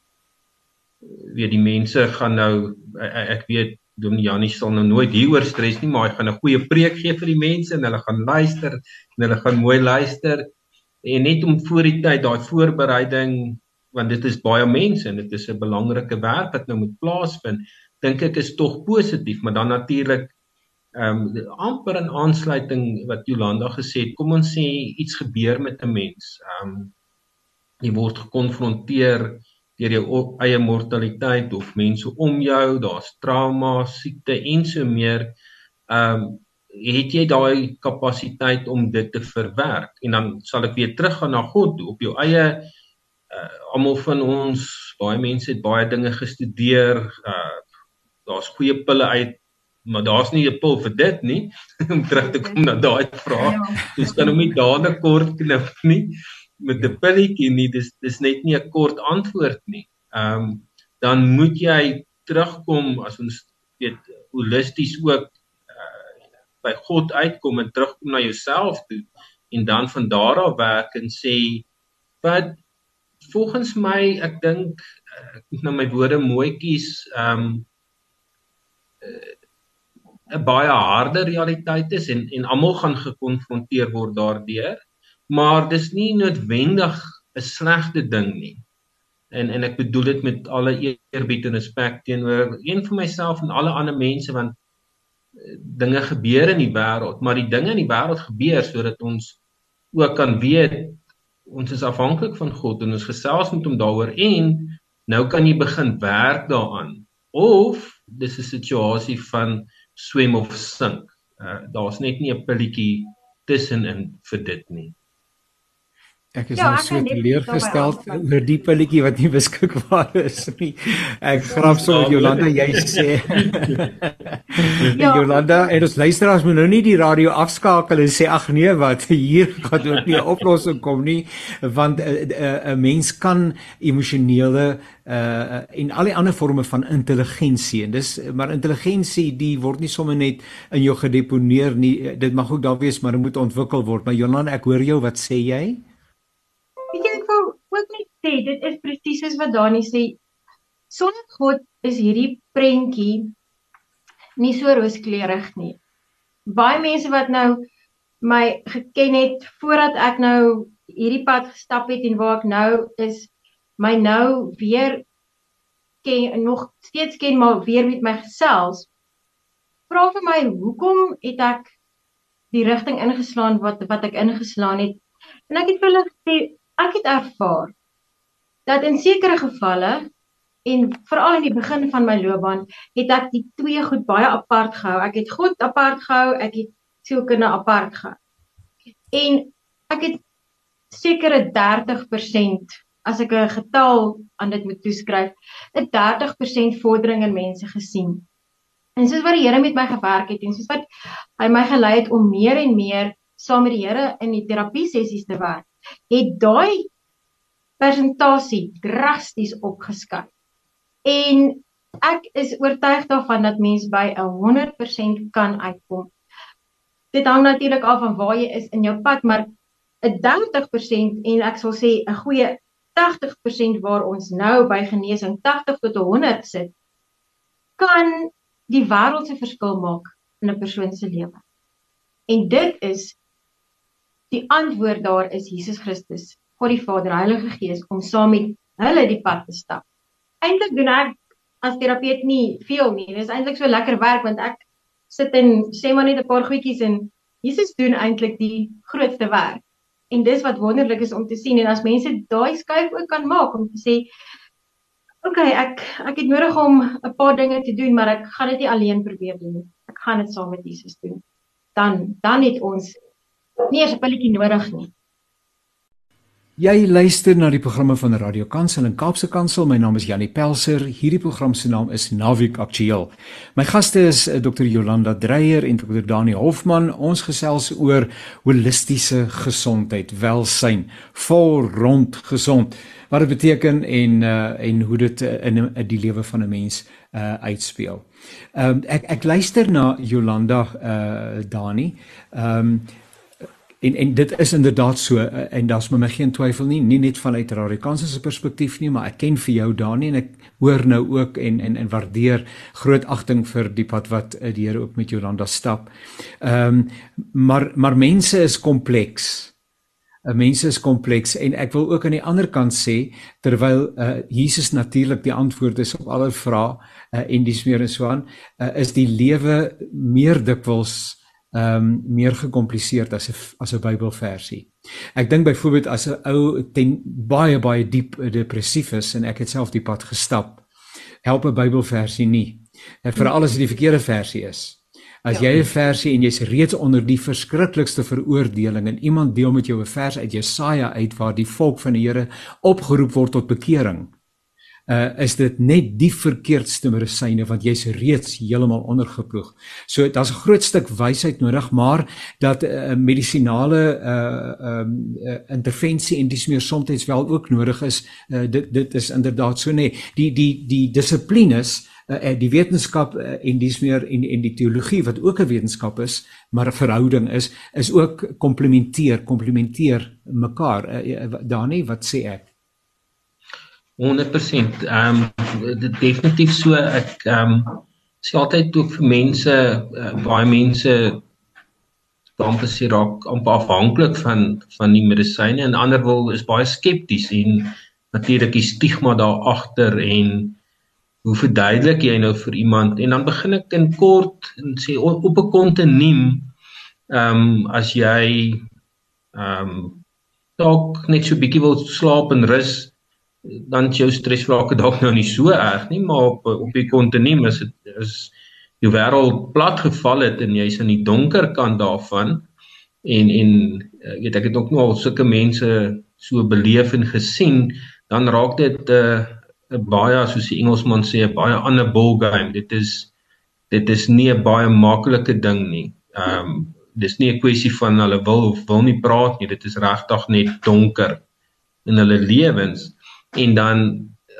weet die mense gaan nou ek weet Dominee Janie sal nou nooit hieroor stres nie, maar hy gaan 'n goeie preek gee vir die mense en hulle gaan luister en hulle gaan mooi luister. En net om voor die tyd daai voorbereiding want dit is baie mense en dit is 'n belangrike werk wat nou moet plaasvind, dink ek is tog positief, maar dan natuurlik ehm um, amper in aansluiting wat Jolanda gesê het, kom ons sê iets gebeur met 'n mens. Ehm um, jy word gekonfronteer deur jou eie mortaliteit of mense om jou, daar's trauma, siekte en so meer. Ehm um, het jy daai kapasiteit om dit te verwerk en dan sal ek weer teruggaan na God op jou eie uh, almal van ons baie mense het baie dinge gestudeer uh, daar's goeie pille uit maar daar's nie 'n pil vir dit nie om terug te kom na daai vraag dis kan hom nie dadelik kort knip nie met 'n pilletjie nie dis dis net nie 'n kort antwoord nie. Ehm um, dan moet jy terugkom as ons weet holisties ook uh, by God uitkom en terugkom na jouself toe en dan van daar af werk en sê wat volgens my ek dink ek moet nou my woorde mooi kies ehm um, 'n baie harde realiteit is en en almal gaan gekonfronteer word daardeur maar dis nie noodwendig 'n slegte ding nie. En en ek bedoel dit met alle eerbied en respek teenoor een van myself en alle ander mense want eh, dinge gebeur in die wêreld, maar die dinge in die wêreld gebeur sodat ons ook kan weet ons is afhanklik van God en ons gesels met hom daaroor en nou kan jy begin werk daaraan of dis 'n situasie van swem of sink. Uh, Daar's net nie 'n pilletjie tussenin vir dit nie. Ek is ja, nou so teleurgestel oor die pilletjie wat nie beskikbaar is nie. Ek grap so met Jolanda jy sê. ja. Jolanda, en ons luisteraars moet nou nie die radio afskakel en sê ag nee wat hier gaan ook nie 'n oplossing kom nie want 'n uh, uh, uh, mens kan emosionele uh en al die ander forme van intelligensie en dis maar intelligensie die word nie sommer net in jou gedeponeer nie dit mag ook daar wees maar dit moet ontwikkel word maar Jolanda ek hoor jou wat sê jy sê dit is presies soos wat Dani sê sonder God is hierdie prentjie nie so rooskleurig nie. Baie mense wat nou my geken het voordat ek nou hierdie pad gestap het en waar ek nou is, my nou weer ken nog steeds ken maar weer met my gesels. Vra vir my, hoekom het ek die rigting ingeslaan wat wat ek ingeslaan het? En ek het vir hulle gesê ek het ervaar dat in sekere gevalle en veral in die begin van my loopbaan het ek die twee goed baie apart gehou. Ek het God apart gehou, ek het sielkunde apart gehou. En ek het sekere 30% as ek 'n getal aan dit moet toeskryf, 'n 30% vordering in mense gesien. En soos wat die Here met my gewerk het en soos wat hy my gelei het om meer en meer saam met die Here in die terapie sessies te werk, het daai persentasie drasties opgeskuif. En ek is oortuig daarvan dat mens by 'n 100% kan uitkom. Dit hang natuurlik af van waar jy is in jou pad, maar 'n 30% en ek sal sê 'n goeie 80% waar ons nou by genesing 80 tot 100 sit, kan die wêreld se verskil maak in 'n persoon se lewe. En dit is Die antwoord daar is Jesus Christus, God die Vader, Heilige Gees om saam met hulle die pad te stap. Eintlik doen ek as terapeut nie veel nie. Dit is eintlik so lekker werk want ek sit en sê maar net 'n paar goedjies en Jesus doen eintlik die grootste werk. En dis wat wonderlik is om te sien en as mense daai skuif ook kan maak om te sê Oké, okay, ek ek het nodig om 'n paar dinge te doen, maar ek gaan dit nie alleen probeer doen nie. Ek gaan dit saam met Jesus doen. Dan dan het ons nie eers 'n pilletjie nodig nie. Jy luister na die programme van Radio Kansel en Kaapse Kansel. My naam is Janie Pelser. Hierdie program se naam is Naweek Aktueel. My gaste is eh, Dr. Jolanda Dreyer en Dr. Dani Hofman. Ons gesels oor holistiese gesondheid, welsyn, vol rond gesond. Wat dit beteken en uh, en hoe dit uh, in, in die lewe van 'n mens uh, uitspeel. Ehm um, ek ek luister na Jolanda uh, Dani. Ehm um, En en dit is inderdaad so eh, en daar's my geen twyfel nie, nie net vanuit Radikanse se perspektief nie, maar ek ken vir jou Dani en ek hoor nou ook en en en waardeer groot agting vir die pad wat eh, die Here ook met Jolanda stap. Ehm um, maar maar mense is kompleks. 'n eh, Mense is kompleks en ek wil ook aan die ander kant sê terwyl uh, Jesus natuurlik die antwoord is op alle vrae uh, en dis meer en so aan, uh, is die lewe meer dikwels ehm um, meer gekompliseerd as 'n as 'n Bybelversie. Ek dink byvoorbeeld as 'n ou ten baie baie diep depressief is en ek het self die pad gestap, help 'n Bybelversie nie. En veral as dit die verkeerde versie is. As ja. jy 'n versie en jy's reeds onder die verskriklikste veroordeling en iemand deel met jou 'n vers uit Jesaja uit waar die volk van die Here opgeroep word tot bekering, uh is dit net die verkeerdste medisyne want jy's reeds heeltemal ondergeploeg. So daar's 'n groot stuk wysheid nodig, maar dat uh, medisinale uh um uh, intervensie en dis meer soms wel ook nodig is. Uh dit dit is inderdaad so nê. Nee, die die die dissiplines uh, die wetenskap uh, en dis meer en en die teologie wat ook 'n wetenskap is, maar 'n verhouding is, is ook komplementeer, komplementeer mekaar. Uh, Dani, wat sê ek? 100%. Ehm um, definitief so. Ek ehm um, sê altyd ook vir mense uh, baie mense dan te sê raak amper afhanklik van van die medisyne. En ander wil is baie skepties en natuurlik die stigma daar agter en hoe verduidelik jy nou vir iemand? En dan begin ek in kort en sê op 'n kontinuum ehm um, as jy ehm um, dalk net so bietjie wil slaap en rus dan jou stresvlakke dalk nou nie so erg nie, maar op op die kontinuum is dit is jou wêreld plat geval het en jy's in die donker kant daarvan en en eh, weet ek het ook nog al sulke mense so beleef en gesien, dan raak dit 'n uh, 'n baie soos die Engelsman sê 'n baie ander ball game. Dit is dit is nie 'n baie maklike ding nie. Ehm um, dis nie 'n kwessie van hulle wil of wil nie praat nie. Dit is regtig net donker in hulle lewens en dan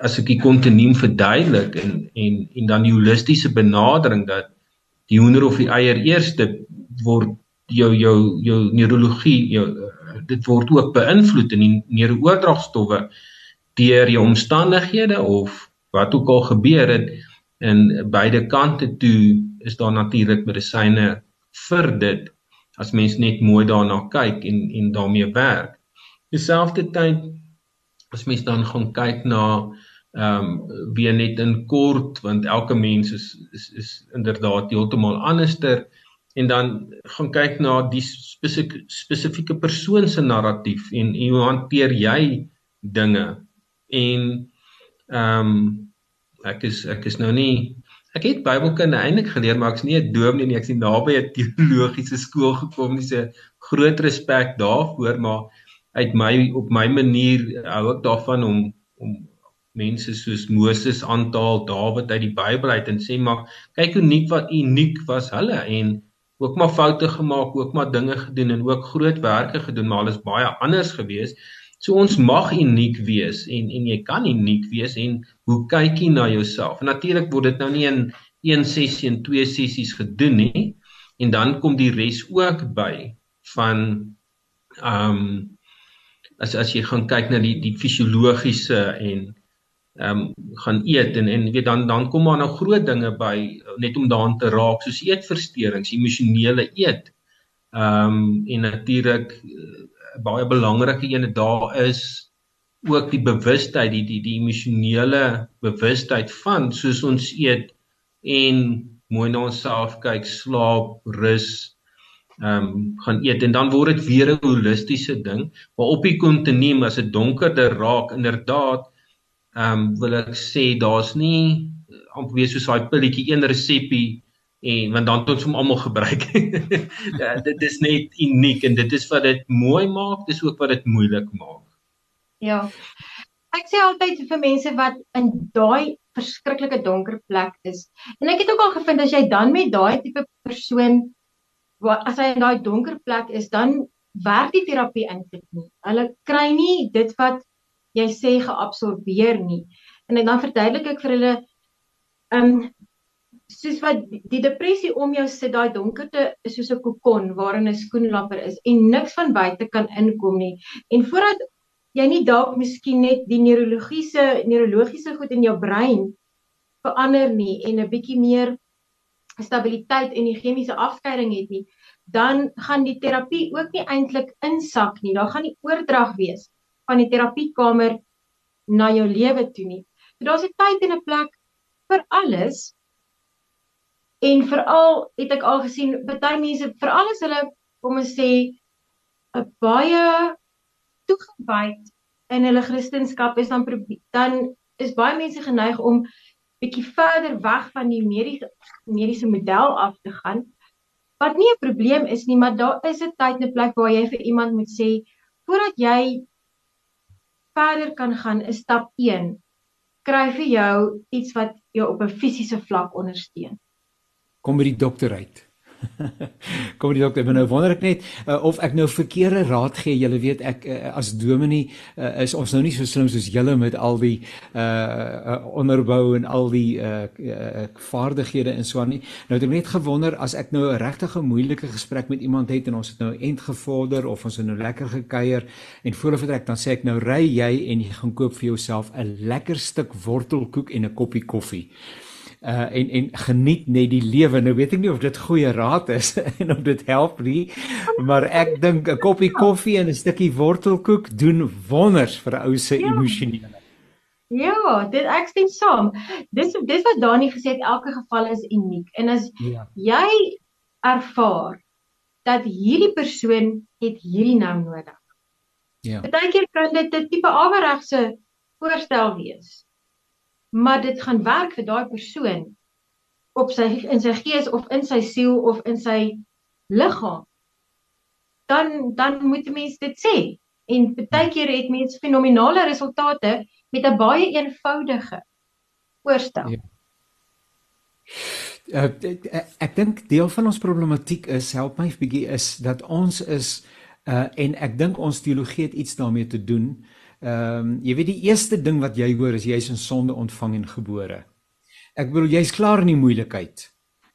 as ek die kontinuum verduidelik en en en dan die holistiese benadering dat die hoender of die eier eerste word jou jou jou neurologie jou dit word ook beïnvloed in die neurooordragstowwe deur jou omstandighede of wat ook al gebeur het en beide kante toe is daar natuurlik medisyne vir dit as mens net mooi daarna kyk en en daarmee werk. Terselfdertyd as mens dan gaan kyk na ehm um, weer net in kort want elke mens is is is inderdaad heeltemal anderster. En dan gaan kyk na die spesifieke spesifieke persoon se narratief en hoe hanteer jy dinge. En ehm um, ek is ek is nou nie ek het Bybelkunde eintlik geleer maar ek's nie 'n dominee nie. Ek's nie naby 'n teologiese skool gekom nie. Se groot respek daarvoor maar uit my op my manier hou ek daarvan om om mense soos Moses aantaal, Dawid uit die Bybel uit en sê maar kyk hoe uniek wat uniek was hulle en ook maar foute gemaak, ook maar dinge gedoen en ook groot werke gedoen, maar hulle is baie anders gewees. So ons mag uniek wees en en jy kan uniek wees en hoe kyk jy na jouself? Natuurlik word dit nou nie in een sessie en twee sessies gedoen nie en dan kom die res ook by van ehm um, as as jy gaan kyk na die die fisiologiese en ehm um, gaan eet en en weet dan dan kom maar nou groot dinge by net om daaraan te raak soos eetversteurings, emosionele eet. Ehm um, en natuurlik uh, baie belangrike ene daar is ook die bewustheid, die die die emosionele bewustheid van soos ons eet en mooi na onsself kyk, slaap, rus, ehm um, gaan eet en dan word dit weer 'n holistiese ding. Maar op die kontinuum as dit donkerder raak, inderdaad, ehm um, wil ek sê daar's nie amper weer soos daai pilletjie een resepie en want dan het ons hom almal gebruik. ja, dit is net uniek en dit is wat dit mooi maak, dis ook wat dit moeilik maak. Ja. Ek sê altyd vir mense wat in daai verskriklike donker plek is. En ek het ook al gevind as jy dan met daai tipe persoon wat as hy in daai donker plek is, dan werk die terapie eintlik nie. Hulle kry nie dit wat jy sê geabsorbeer nie. En dan verduidelik ek vir hulle ehm um, soos wat die depressie om jou sit, daai donkerte is soos 'n kokon waarin 'n skoenlapper is en niks van buite kan inkom nie. En voordat jy nie dalk miskien net die neurologiese neurologiese goed in jou brein verander nie en 'n bietjie meer stabiliteit en die chemiese afskeiding het nie, dan gaan die terapie ook nie eintlik insak nie. Daar gaan nie oordrag wees van die terapiekamer na jou lewe toe nie. So daar's 'n tyd en 'n plek vir alles. En veral het ek al gesien baie mense, veral as hulle kom ons sê 'n baie toegewyd in hulle Christendom is dan dan is baie mense geneig om bietjie verder weg van die mediese mediese model af te gaan. Wat nie 'n probleem is nie, maar daar is 'n tyd en 'n plek waar jy vir iemand moet sê voordat jy verder kan gaan, is stap 1 kry vir jou iets wat jou op 'n fisiese vlak ondersteun. Kom by die dokter uit. Kom die dokter, nou wonder ek net uh, of ek nou verkeerde raad gee. Julle weet ek uh, as dominee uh, is ons nou nie so slim soos julle met al die uh, uh onderbou en al die uh, uh vaardighede en so aan nie. Nou het ek net gewonder as ek nou 'n regtige moeilike gesprek met iemand het en ons het nou end gevorder of ons het nou lekker gekuier en voor of vertrek dan sê ek nou ry jy en jy gaan koop vir jouself 'n lekker stuk wortelkoek en 'n koppie koffie uh en en geniet net die lewe. Nou weet ek nie of dit goeie raad is en of dit help nie, maar ek dink 'n koppie koffie en 'n stukkie wortelkoek doen wonders vir 'n ou se ja. emosionele. Ja, dit ek stem saam. Dis dis wat Dani gesê het, elke geval is uniek. En as ja. jy ervaar dat hierdie persoon het hierdie nou nodig. Ja. Partykeer kan dit 'n tipe averegse voorstel wees maar dit gaan werk vir daai persoon op sy in sy gees of in sy siel of in sy liggaam. Dan dan moet 'n mens dit sê. En baie keer het mense fenominale resultate met 'n baie eenvoudige voorstel ja. Uh, ek ek dink deel van ons problematiek is help my bietjie is dat ons is uh en ek dink ons teologie het iets daarmee te doen Ehm um, jy weet die eerste ding wat jy hoor is jy's in sonde ontvang en gebore. Ek bedoel jy's klaar in die moeilikheid.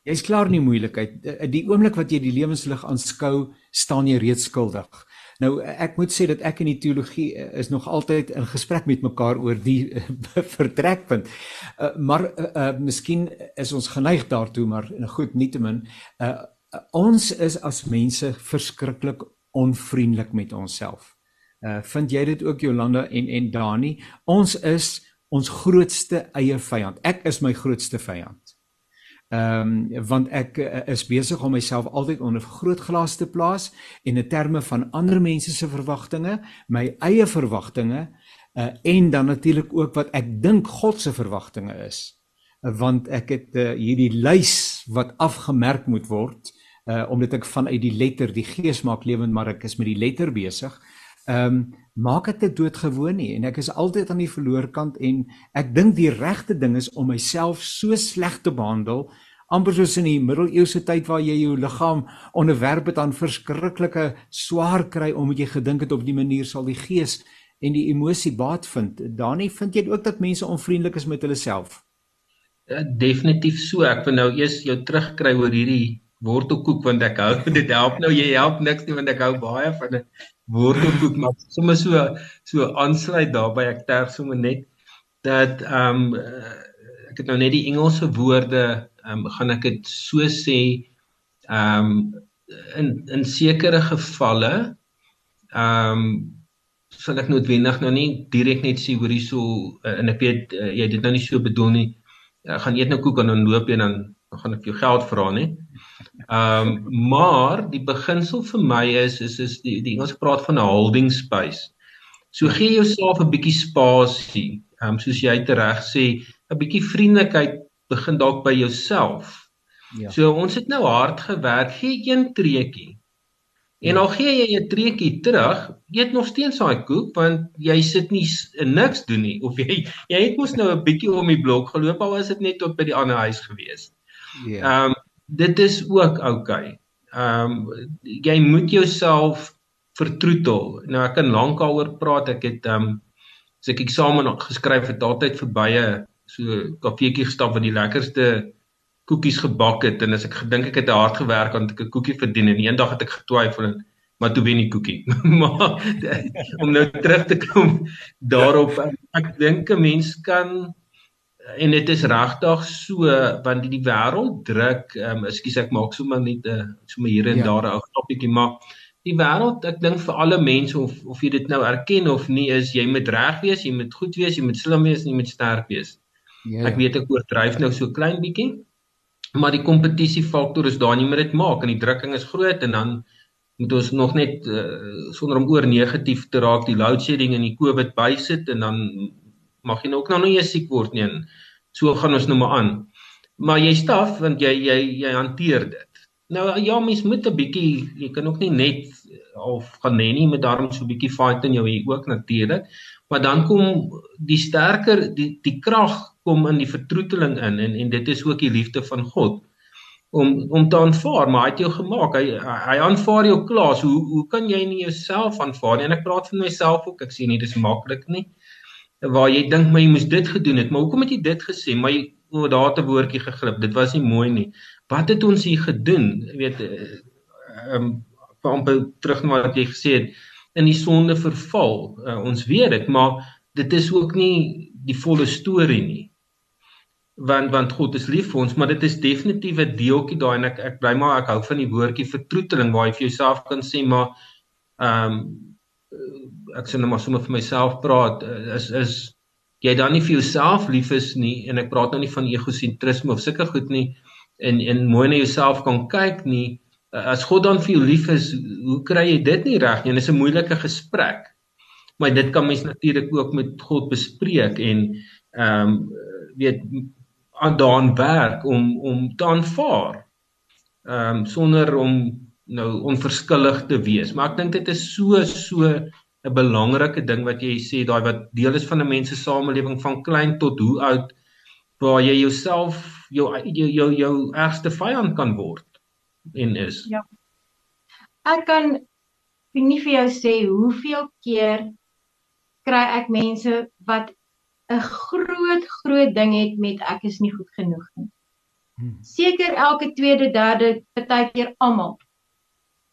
Jy's klaar in die moeilikheid. Die, die oomblik wat jy die lewenslig aanskou, staan jy reeds skuldig. Nou ek moet sê dat ek in die teologie eh, is nog altyd in gesprek met mekaar oor die vertrekpunt. Uh, maar uh, uh, miskien is ons geneig daartoe, maar goed, nietemin, uh, ons is as mense verskriklik onvriendelik met onsself. Uh vind jy dit ook Jolanda en en Dani? Ons is ons grootste eie vyand. Ek is my grootste vyand. Ehm um, want ek uh, is besig om myself altyd onder grootglas te plaas en in terme van ander mense se verwagtinge, my eie verwagtinge uh en dan natuurlik ook wat ek dink God se verwagtinge is. Uh, want ek het uh, hierdie lys wat afgemerk moet word uh omdat ek vanuit die letter die gees maak lewend maar ek is met die letter besig ehm um, maak dit te doodgewoon nie en ek is altyd aan die verloor kant en ek dink die regte ding is om myself so sleg te behandel amper soos in die middeleeuse tyd waar jy jou liggaam onderwerp het aan verskriklike swaar kry omdat jy gedink het op die manier sal die gees en die emosie baat vind. Danie, vind jy ook dat mense onvriendelik is met hulle self? Ja, definitief so. Ek wil nou eers jou terugkry oor hierdie wortelkoek want ek hou dit help nou jy help niks nie want ek hou baie van dit wortelkoek maar sommer so so aansluit daarbey ek terg sommer net dat ehm um, ek het nou net die Engelse woorde ehm um, gaan ek dit so sê ehm um, in in sekere gevalle ehm um, sal ek noodwendig nou nie direk net sê hoor hierso uh, en ek weet uh, jy dit nou nie so bedoel nie ek gaan eet nou koek en dan loop jy dan dan gaan ek jou geld vra nie. Ehm um, maar die beginsel vir my is is is die die Engels praat van 'n holding space. So gee jouself 'n bietjie spasie. Ehm um, soos jy reg sê, 'n bietjie vriendelikheid begin dalk by jouself. Ja. So ons het nou hard gewerk, gee een treetjie. En al gee jy 'n treetjie terug, eet nog steeds daai koek want jy sit nie niks doen nie of jy jy het mos nou 'n bietjie om die blok geloop al was dit net tot by die ander huis gewees. Ja. Ehm um, dit is ook oukei. Okay. Ehm um, jy moet jouself vertroetel. Nou ek kan lank daaroor praat. Ek het ehm um, as ek eksamen geskryf het, altyd verbye so kafeetjie gestap wat die lekkerste koekies gebak het en as ek gedink ek het hard gewerk om 'n koekie verdien en eendag het ek getwyfel en maar toe wen die koekie. maar om nou terug te kom daarop ek dink 'n mens kan en dit is regtig so want die, wêreld druk um, ekskuus ek maak sommer net 'n uh, sommer hier en ja. daar 'n ou topietjie maar die wêreld ek dink vir alle mense of of jy dit nou erken of nie is jy moet reg wees jy moet goed wees jy moet slim wees jy moet sterk wees ja, ja. ek weet ek oordryf nou so klein bietjie maar die kompetisiefaktor is daar nie meer dit maak en die drukking is groot en dan moet ons nog net uh, sonder om oor negatief te raak die load shedding en die covid bysit en dan mag jy nou ook nou nie siek word nie en so gaan ons nou maar aan. Maar jy staf want jy jy jy hanteer dit. Nou ja mens moet 'n bietjie jy kan ook nie net of gaan nee nie met daarom so 'n bietjie fight in jou hier ook natuurlik maar dan kom die sterker die die krag kom in die vertroeteling in en en dit is ook die liefde van God. Om om te aanvaar maar hy het jou gemaak hy hy aanvaar jou klaar hoe hoe kan jy nie jouself aanvaar nie? En ek praat van myself ook ek sê nie dis maklik nie waar jy dink maar jy moes dit gedoen het. Maar hoekom het jy dit gesê? Maar jy o daar het 'n woordjie geglip. Dit was nie mooi nie. Wat het ons hier gedoen? Jy weet eh, ehm um, om terug na wat jy gesê het in die sonde verval. Uh, ons weet dit maar dit is ook nie die volle storie nie. Want want God is lief vir ons, maar dit is definitief 'n deeltjie daai en ek ek bly maar ek hou van die woordjie vertroeteling waar jy vir jouself kan sê maar ehm um, ek sê nou maar sommer vir myself praat is is jy dan nie vir jouself lief is nie en ek praat nou nie van egosentrisme of sulke goed nie en en mooi na jouself kan kyk nie as God dan vir jou lief is hoe kry jy dit nie reg nie en dis 'n moeilike gesprek maar dit kan mens natuurlik ook met God bespreek en ehm um, weet aan daan werk om om te aanvaar. Ehm um, sonder om nou onverskillig te wees. Maar ek dink dit is so so 'n belangrike ding wat jy sê daai wat deel is van 'n mens se samelewing van klein tot hoe oud waar jy jouself jou jou jou, jou ergste vyand kan word en is. Ja. Ek kan nie vir jou sê hoeveel keer kry ek mense wat 'n groot groot ding het met ek is nie goed genoeg nie. Hmm. Seker elke tweede, derde, partykeer almal.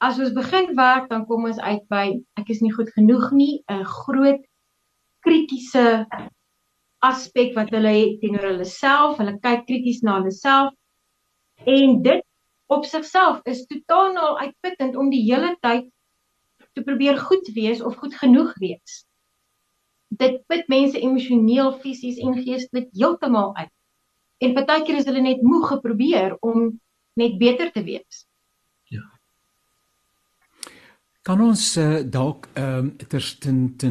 As ons begin werk, dan kom ons uit by ek is nie goed genoeg nie, 'n groot kritiese aspek wat hulle het teenoor hulle self, hulle kyk krities na hulle self. En dit op sigself is totaal uitputtend om die hele tyd te probeer goed wees of goed genoeg wees dit put mense emosioneel, fisies en geestelik heeltemal uit. En partykeer is hulle net moeg geprobeer om net beter te wees. Kan ons uh, dalk ehm um, terstens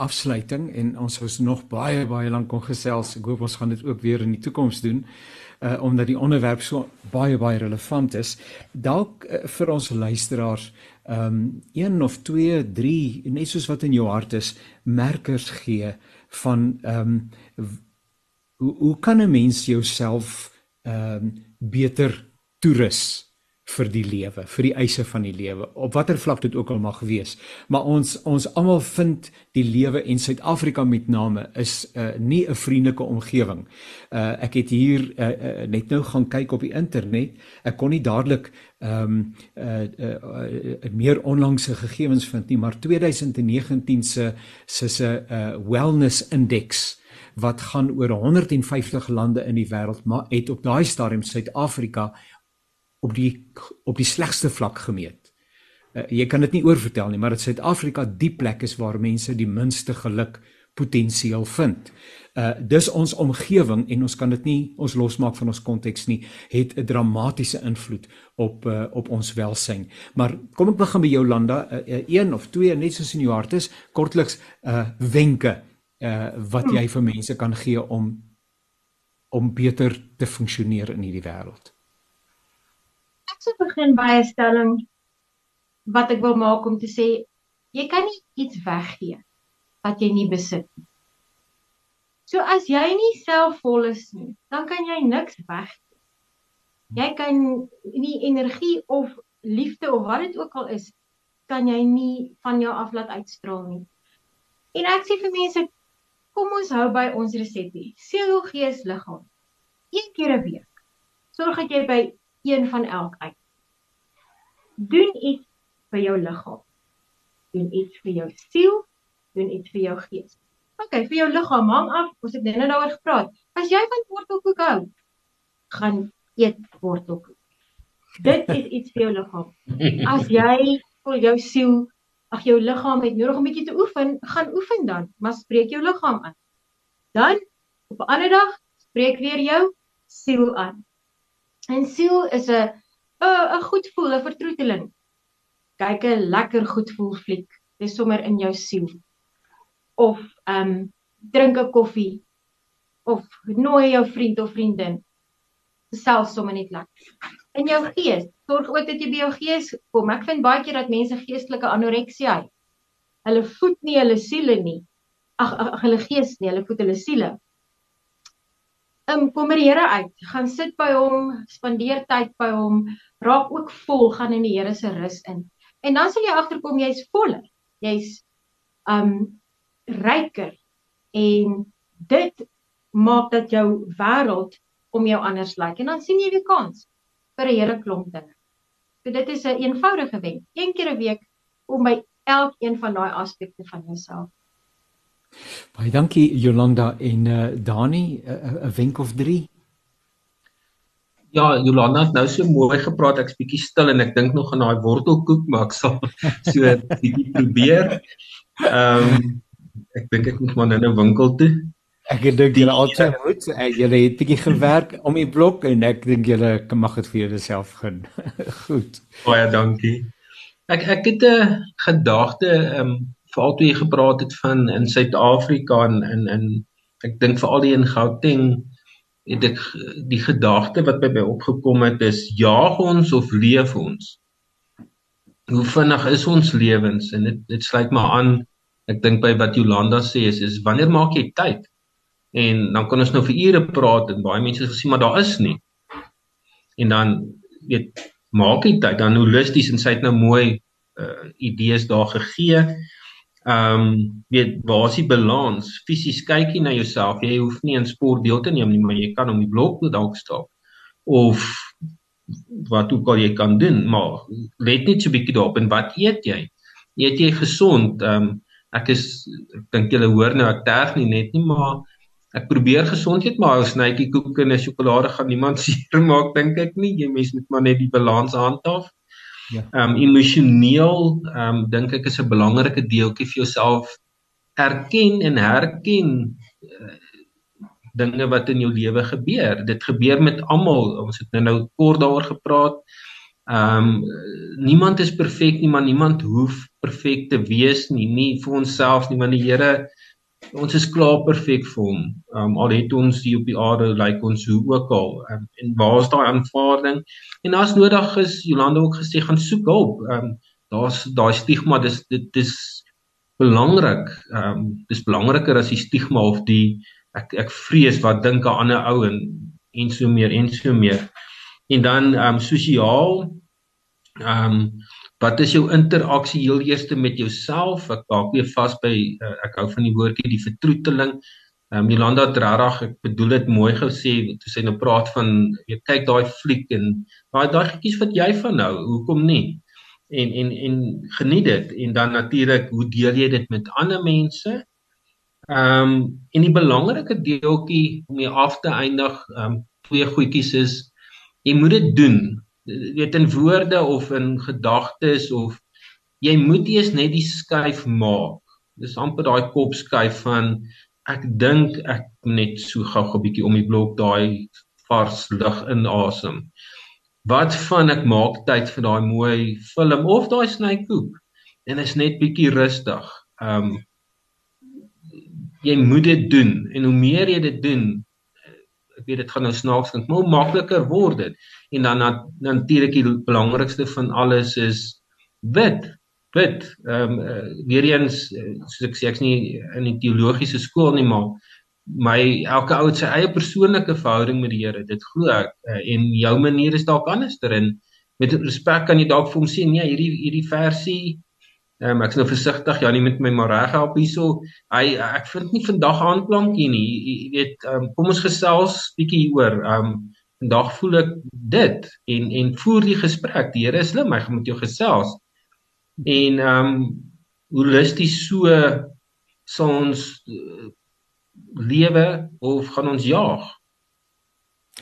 afsluiting en ons sou nog baie baie lank kon gesels. Ek hoop ons gaan dit ook weer in die toekoms doen uh omdat die onderwerp so baie baie relevant is. Dalk uh, vir ons luisteraars ehm um, een of twee, drie, net soos wat in jou hart is, merkers gee van ehm um, hoe hoe kan 'n mens jouself ehm um, beter toerus vir die lewe, vir die eise van die lewe, op watter vlak dit ook al mag wees. Maar ons ons almal vind die lewe en Suid-Afrika met name is uh, nie 'n vriendelike omgewing. Uh, ek het hier uh, uh, net nou gaan kyk op die internet. Ek kon nie dadelik ehm um, uh, uh, uh, meer onlangse gegevens vind nie, maar 2019 se se se uh, wellness index wat gaan oor 150 lande in die wêreld maar het op daai stadium Suid-Afrika op die op die slegste vlak gemeet. Uh, jy kan dit nie oorvertel nie, maar dat Suid-Afrika die plek is waar mense die minste geluk potensieel vind. Uh dis ons omgewing en ons kan dit nie ons losmaak van ons konteks nie het 'n dramatiese invloed op uh op ons welsyn. Maar kom ek begin by jou Landa, uh, uh, een of twee net soos in jou hart is, kortliks uh wenke uh wat jy vir mense kan gee om om beter te funksioneer in hierdie wêreld. Sou begin by 'n stelling wat ek wil maak om te sê jy kan nie iets weggee wat jy nie besit nie. So as jy nie selfvol is nie, dan kan jy niks weggee. Jy kan nie energie of liefde of wat dit ook al is, kan jy nie van jou af laat uitstraal nie. En ek sê vir mense, kom ons hou by ons resepie. Siel, gees, liggaam. Een keer 'n week. Sorg dat jy by een van elk uit. Doen iets vir jou liggaam. Doen iets vir jou siel, doen iets vir jou gees. OK, vir jou liggaam hang af, ons het nou daaroor gepraat. As jy van wortelkoek hou, gaan eet wortelkoek. Dit is iets vir jou liggaam. As jy voel jou siel, ag jou liggaam het nodig om 'n bietjie te oefen, gaan oefen dan, maar spreek jou liggaam aan. Dan op 'n ander dag spreek weer jou siel aan. En siel is 'n 'n 'n goed voel, 'n vertroeteling. Kyk 'n lekker goed voel fliek. Dis sommer in jou siel of ehm um, drink 'n koffie of nooi jou vriend of vriendin self sommer net lekker. In jou gees, sorg ook dat jy by jou gees kom. Ek vind baie keer dat mense geestelike anoreksia het. Hulle voed nie hulle siele nie. Ag hulle gees nie, hulle voed hulle siele. Um, kom by die Here uit, gaan sit by hom, spandeer tyd by hom, raak ook vol, gaan in die Here se rus in. En dan sal jy agterkom jy's voller. Jy's um, ryker en dit maak dat jou wêreld om jou anders lyk en dan sien jy weer kans vir 'n hele klomp dinge. So dit is 'n een eenvoudige wenk. Een keer 'n week om by elkeen van daai aspekte van jouself. Baie dankie Jolanda en uh, Dani 'n uh, wenk of 3. Ja, Jolanda het nou so mooi gepraat. Ek's bietjie stil en ek dink nog aan daai wortelkoek, maar ek sal so bietjie probeer. Ehm um, ek dink ek moet maar nou 'n winkel toe. Ek dink julle altyd moet. Julle het bietjie gewerk om die blok en ek dink julle mag dit vir jouself gun. Goed. Baie dankie. Ek ek het 'n gedagte ehm um, veral toe jy gepraat het van in Suid-Afrika en in in ek dink veral die in Gauteng het ek die gedagte wat by my opgekom het is jaag ons of leef ons? Hoe vinnig is ons lewens en dit dit sluit maar aan ek dink by wat Jolanda sê is is wanneer maak jy tyd? En dan kan ons nou vir ure praat en baie mense gesê maar daar is nie. En dan weet maak jy tyd dan holisties en sy het nou mooi uh idees daar gegee. Ehm um, weet waar is die balans? Fisies kyk jy na jouself. Jy hoef nie in sport deel te neem nie, maar jy kan om die blok dalk stap of wat ook al jy kan doen, maar let net so 'n bietjie daarop en wat eet jy? Eet jy gesond? Ehm um, ek is ek dink julle hoor nou ek terg nie net nie maar ek probeer gesondheid maar ou snytjie koek en 'n sjokolade gaan niemand seer maak dink ek nie jy mens moet maar net die balans handhaaf. Ja. Um, emosioneel um, dink ek is 'n belangrike deeltjie vir jouself erken en herken uh, dinge wat in jou lewe gebeur. Dit gebeur met almal. Ons het nou nou kort daaroor gepraat. Ehm um, niemand is perfek nie, maar niemand hoef perfek te wees nie, nie vir onsself nie, want die Here ons is klaar perfek vir hom. Ehm um, al het ons hier op die aarde lyk like ons hoe ook al. Um, en waar is daai aanvaarding? En as nodig is, Jolande ook gesê gaan soek hulp. Ehm um, daar's daai stigma, dis dit dis belangrik. Ehm um, dis belangriker as die stigma of die ek ek vrees wat dink 'n ander ou en en so meer en so meer en dan ehm um, sosiaal ehm um, wat is jou interaksie heel eerste met jouself? Ek dalk weer vas by uh, ek hou van die woordjie die vertroeteling. Ehm um, Jolanda het regtig ek bedoel dit mooi gesê toe sy nou praat van jy kyk daai fliek en daai daai goedjies wat jy van nou hoekom nie? En en en geniet dit. En dan natuurlik hoe deel jy dit met ander mense? Ehm um, en die belangrike deeltjie om jy af te eindig, ehm um, twee goedjies is jy moet dit doen. Weet in woorde of in gedagtes of jy moet eers net die skuif maak dis amper daai kop skuif van ek dink ek net so gou 'n bietjie om die blok daai vars lug inasem. Wat van ek maak tyd vir daai mooi film of daai snykoek en is net bietjie rustig. Um jy moet dit doen en hoe meer jy dit doen weet dit gaan nou snaaks klink, maar hoe makliker word dit. En dan natuurlik die belangrikste van alles is wit bid. Ehm um, uh, weer eens uh, soos ek sê ek's nie in die teologiese skool nie maar my elke ou het sy eie persoonlike verhouding met die Here. Dit glo ek uh, en jou manier is dalk anderster en met respek kan jy dalk vir hom sê nee hierdie hierdie versie ehm um, ek's nou versigtig ja nie met my maar reg help hierso. Hy ek vind nie vandag aanklankie nie. Jy weet ehm um, kom ons gesels bietjie hieroor. Ehm um, vandag voel ek dit en en voer die gesprek. Die Here is slim. Hy gaan met jou gesels en ehm um, holisties so sal ons uh, lewe of gaan ons jaag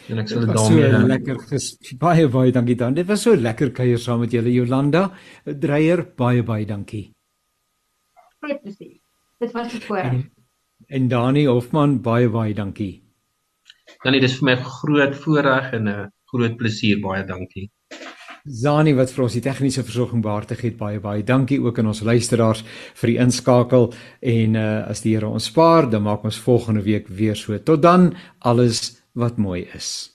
en ek sal dit daarmee so lekker ges, baie baie dankie dan dit was so lekker kuier saam met julle Jolanda. Dreyer baie baie dankie. Groot plesier dit was 'n voorreg en, en Dani Hofman baie baie dankie. Dani dis vir my groot voorreg en 'n groot plesier baie dankie. Zani wat vir ons die tegniese versorging behartig het baie baie dankie ook aan ons luisteraars vir die inskakel. En uh, as die Here ons spaar dan maak ons volgende week weer so. Tot dan alles wat mooi is